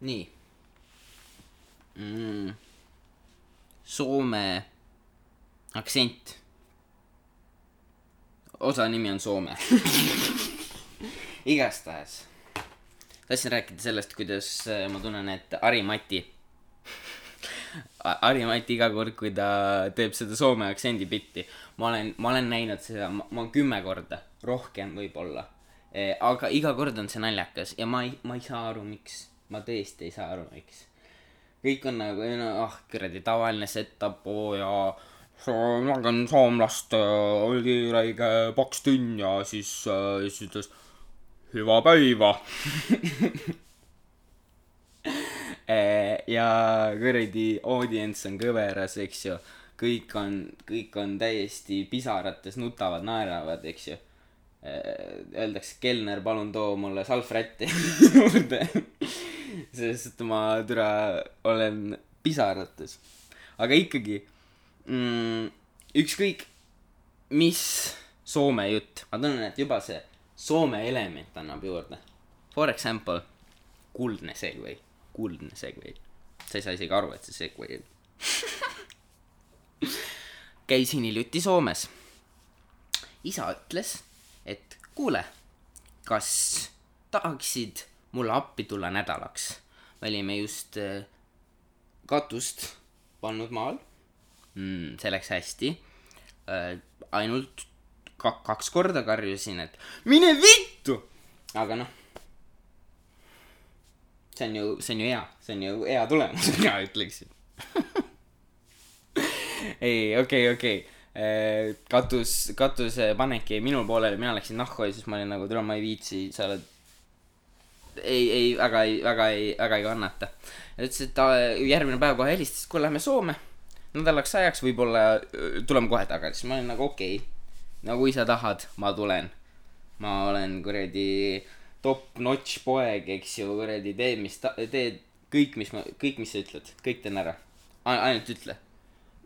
nii mm.. Soome aktsent. osa nimi on Soome. igastahes. tahtsin rääkida sellest, kuidas äh, ma tunnen, et Ari-Mati. Ari-Mati iga kord, kui ta teeb seda Soome aktsendi bitti, ma olen, ma olen näinud seda, ma kümme korda, rohkem võib-olla. aga iga kord on see naljakas ja ma ei, ma ei saa aru, miks. Ma tõesti ei saa aru, miks. kõik on nagu, ah kuradi tavaline setup, oo jaa. nägin soomlast, oli räige paks tünn ja siis, siis ütles hüva päiva. ja kuradi audience on kõveras, eks ju. kõik on, kõik on täiesti pisarates, nutavad, naeravad, eks ju. Öeldakse, kelner, palun too mulle salvrätti juurde. Sest ma türa olen pisarates. aga ikkagi mm,, ükskõik mis Soome jutt, ma tunnen, et juba see Soome element annab juurde. For example, kuldne segway, kuldne segway. sa ei saa isegi aru, et see segway on. käisin hiljuti Soomes. isa ütles, et kuule, kas tahaksid mulle appi tulla nädalaks? Me olime just äh, katust pannud maal mm,. see läks hästi äh,. ainult ka-, kaks korda karjusin, et mine vittu. aga noh, see on ju, see on ju hea, see on ju hea tulemus, mina ütleksin. ei, okei, okei. katus, katuse panek jäi minu poolele, mina läksin nahku ja siis ma olin nagu, tule ma ei viitsi, sa oled. ei, ei, väga ei, väga ei, väga ei kannata. ütles, et ta järgmine päev kohe helistas, kuule, lähme Soome. nädalaks ajaks võib-olla tuleme kohe tagasi, ma olin nagu okei okay.. no kui sa tahad, ma tulen. ma olen kuradi top notch poeg, eks ju, kuradi tee, mis ta, tee kõik, mis ma, kõik, mis sa ütled, kõik teen ära. ainult ütle.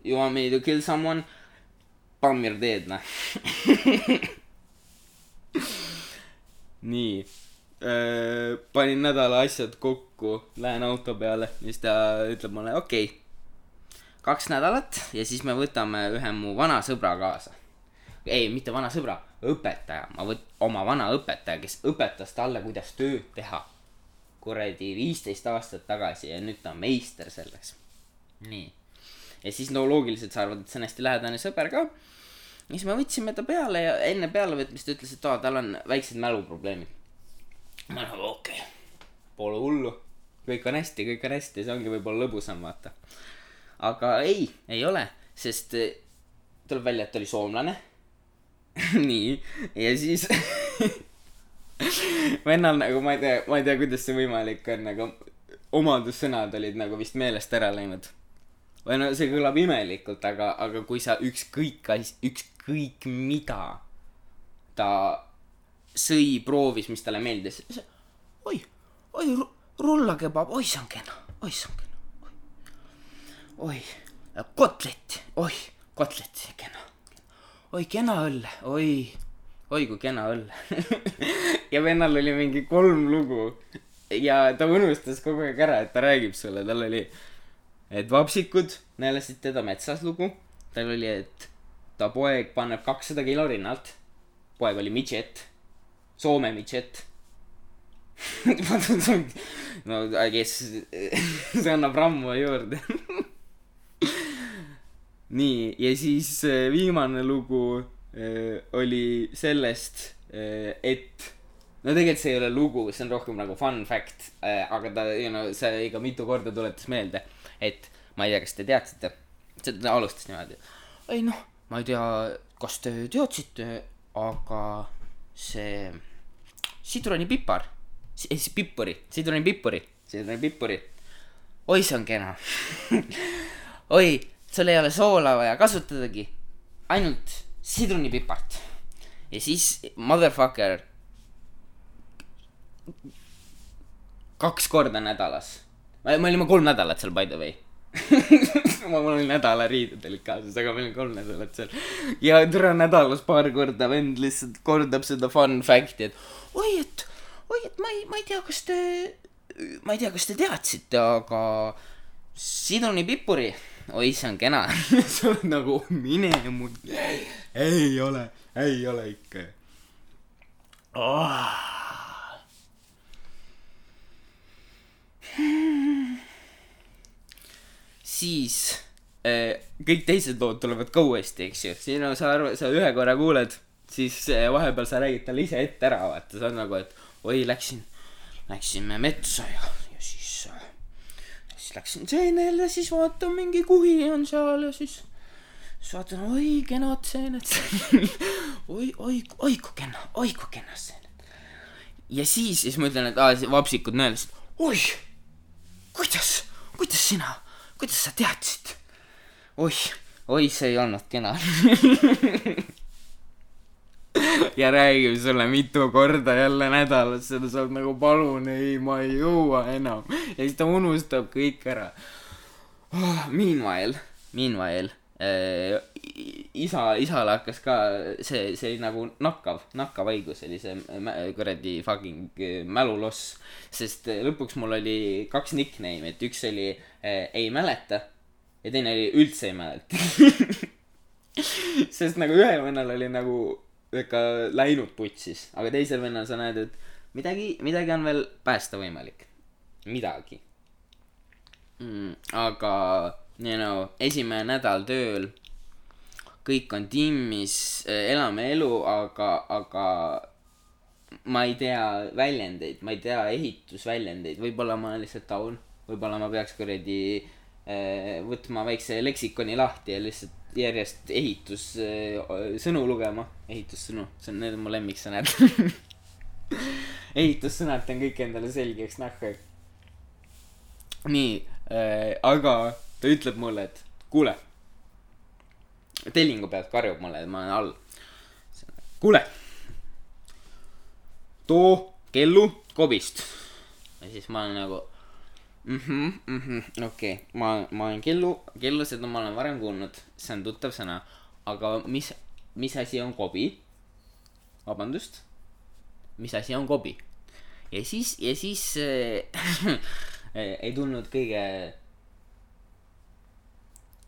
You want me to kill someone? Pammir teed, noh. nii. Panin nädala asjad kokku, lähen auto peale, siis ta ütleb mulle, okei okay,. kaks nädalat ja siis me võtame ühe mu vana sõbra kaasa. ei, mitte vana sõbra, õpetaja, ma võt-, oma vana õpetaja, kes õpetas talle, kuidas tööd teha. kuradi viisteist aastat tagasi ja nüüd ta on meister selles. nii. ja siis no loogiliselt sa arvad, et see on hästi lähedane sõber ka. siis me võtsime ta peale ja enne pealevõtmist ütles, et aa, tal on väiksed mäluprobleemid. Ma nagu okei okay., pole hullu, kõik on hästi, kõik on hästi, see ongi võib-olla lõbusam, vaata. aga ei, ei ole, sest eh, tuleb välja, et ta oli soomlane. nii, ja siis vennal nagu ma ei tea, ma ei tea, kuidas see võimalik on, aga omadussõnad olid nagu vist meelest ära läinud. või no see kõlab imelikult, aga, aga kui sa ükskõik ükskõik mida ta sõi, proovis, mis talle meeldis, oi, oi, rullakebab, oi, see on kena, oi, see on kena, oi, oi, kotlet, oi, kotlet, kena, oi, kena õlle, oi, oi kui kena õlle ja vennal oli mingi kolm lugu. Ja ta unustas kogu aeg ära, et ta räägib sulle, tal oli, et vapsikud näelasid teda metsas lugu, tal oli, et ta poeg paneb kakssada kilo rinnalt, poeg oli midžet, Soome midžet no guess see annab rammu juurde nii, ja siis äh, viimane lugu äh, oli sellest, et no tegelikult see ei ole lugu, see on rohkem nagu fun fact, aga ta, you know, see ikka mitu korda tuletas meelde, et ma ei tea, kas te teadsite, ta alustas niimoodi. ei noh, ma ei tea, kas te teadsite, aga see sidrunipipar, siis pippuri, sidrunipipuri, sidrunipipuri. oi, see on kena. oi, sul ei ole soola vaja kasutadagi, ainult sidrunipipart. ja siis motherfucker kaks korda nädalas. me olime kolm nädalat seal by the way mul oli nädala riided olid kaasas, aga me olime kolm nädalat seal. ja tere nädalas paar korda vend lihtsalt kordab seda fun fact'i, et oi, et, oi, et ma ei, ma ei tea, kas te ma ei tea, kas te teadsite, aga sidrunipipuri, oi, see on kena. sa oled nagu, mine mu, ei ole, ei ole ikka oh.. Siis äh, kõik teised lood tulevad ka uuesti, eks ju. siin on, sa arvad, sa ühe korra kuuled, siis äh, vahepeal sa räägid talle ise ette ära, vaata, see on nagu, et oi, läksin, läksime metsa ja, ja siis äh,, siis läksin seenele, siis vaatan mingi kuhi on seal ja siis, siis vaatan, oi, kenad seened. oi, oi, oi kui kena, oi kui kena seened. ja siis, siis ma ütlen, et aa, vapsikud nõelasid, oi, kuidas, kuidas sina, kuidas sa teadsid? oih, oi, see ei olnud kena. ja räägib sulle mitu korda jälle nädalas seda, sa oled nagu palun ei, ma ei jõua enam. ja siis ta unustab kõik ära oh,. Meanwhile, meanwhile äh, isa, isale hakkas ka see, see nagu nakkav, nakkav haigus oli see kuradi fucking äh, mäluloss. sest äh, lõpuks mul oli kaks nickname'i, et üks oli äh, ei mäleta ja teine oli üldse ei mäleta. sest nagu ühel vennal oli nagu ikka läinud putsis, aga teisel vennal sa näed, et midagi, midagi on veel päästa võimalik. midagi mm,. aga, you know, esimene nädal tööl, kõik on timmis, elame elu, aga, aga ma ei tea väljendeid, ma ei tea ehitusväljendeid, võib-olla ma olen lihtsalt taun, võib-olla ma peaks kuradi äh, võtma väikse leksikoni lahti ja lihtsalt järjest ehitussõnu lugema, ehitussõnu, see on, need on mu lemmiksõnad. ehitussõnad teen kõik endale selgeks nahku. nii äh,, aga ta ütleb mulle, et kuule, tellingu pealt karjub mulle, et ma olen all. kuule, too kellu kobist. ja siis ma olen nagu mhmh, mhmh, okei okay., ma, ma olen kellu, kellu, seda ma olen varem kuulnud, see on tuttav sõna, aga mis, mis asi on kobi? vabandust, mis asi on kobi? ja siis, ja siis äh, ei tulnud kõige,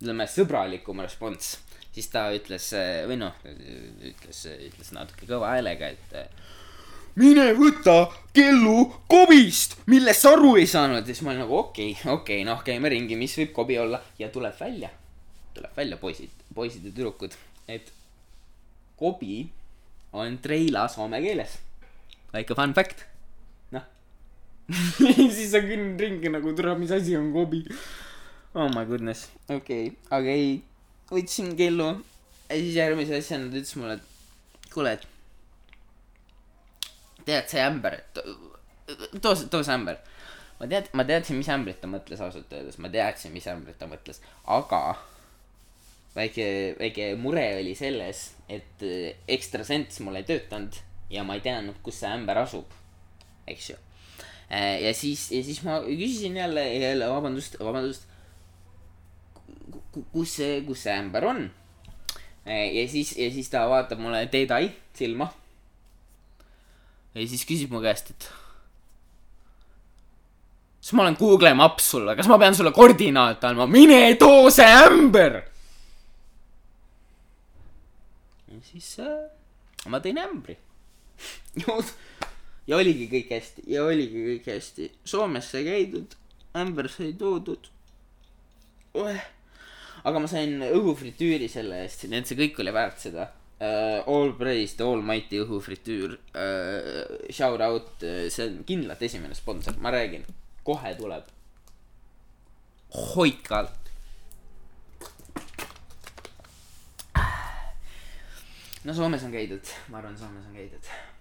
ütleme, sõbralikum respons. Siis ta ütles äh, või noh, ütles, ütles natuke kõva häälega, et äh, mine võta kellu kobist, millest sa aru ei saanud. siis ma olin nagu okei okay,, okei okay,, noh, käime ringi, mis võib kobi olla ja tuleb välja, tuleb välja, poisid, poisid ja tüdrukud, et kobi on treila soome keeles. väike fun fact, noh. siis sa kõnnid ringi nagu tule, mis asi on kobi. Oh my goodness, okei okay., aga ei, võtsin kellu ja siis järgmise asjana ta ütles mulle, et kuule, et tead see ämber, too see, too see ämber. ma tead, ma teadsin, mis ämbrit ta mõtles ausalt öeldes, ma teadsin, mis ämbrit ta mõtles, aga väike, väike mure oli selles, et äh, ekstrasens mul ei töötanud ja ma ei teadnud, kus see ämber asub, eks ju. ja siis, ja siis ma küsisin jälle, jälle vabandust, vabandust, kus see, kus see ämber on. ja siis, ja siis ta vaatab mulle teedai silma ja siis küsib mu käest, et. kas ma olen Google Maps sulle, kas ma pean sulle koordinaate andma, mine too see ämber. ja siis äh, ma tõin ämbri. ja oligi kõik hästi ja oligi kõik hästi, Soomes sai käidud, ämber sai toodud oh.. Aga ma sain õhufritüüri selle eest, nii et see kõik oli väärt seda uh, all praise the almighty õhufritüür uh,. Shout out uh,, see on kindlalt esimene sponsor, ma räägin, kohe tuleb. hoidke alt. no Soomes on käidud, ma arvan, Soomes on käidud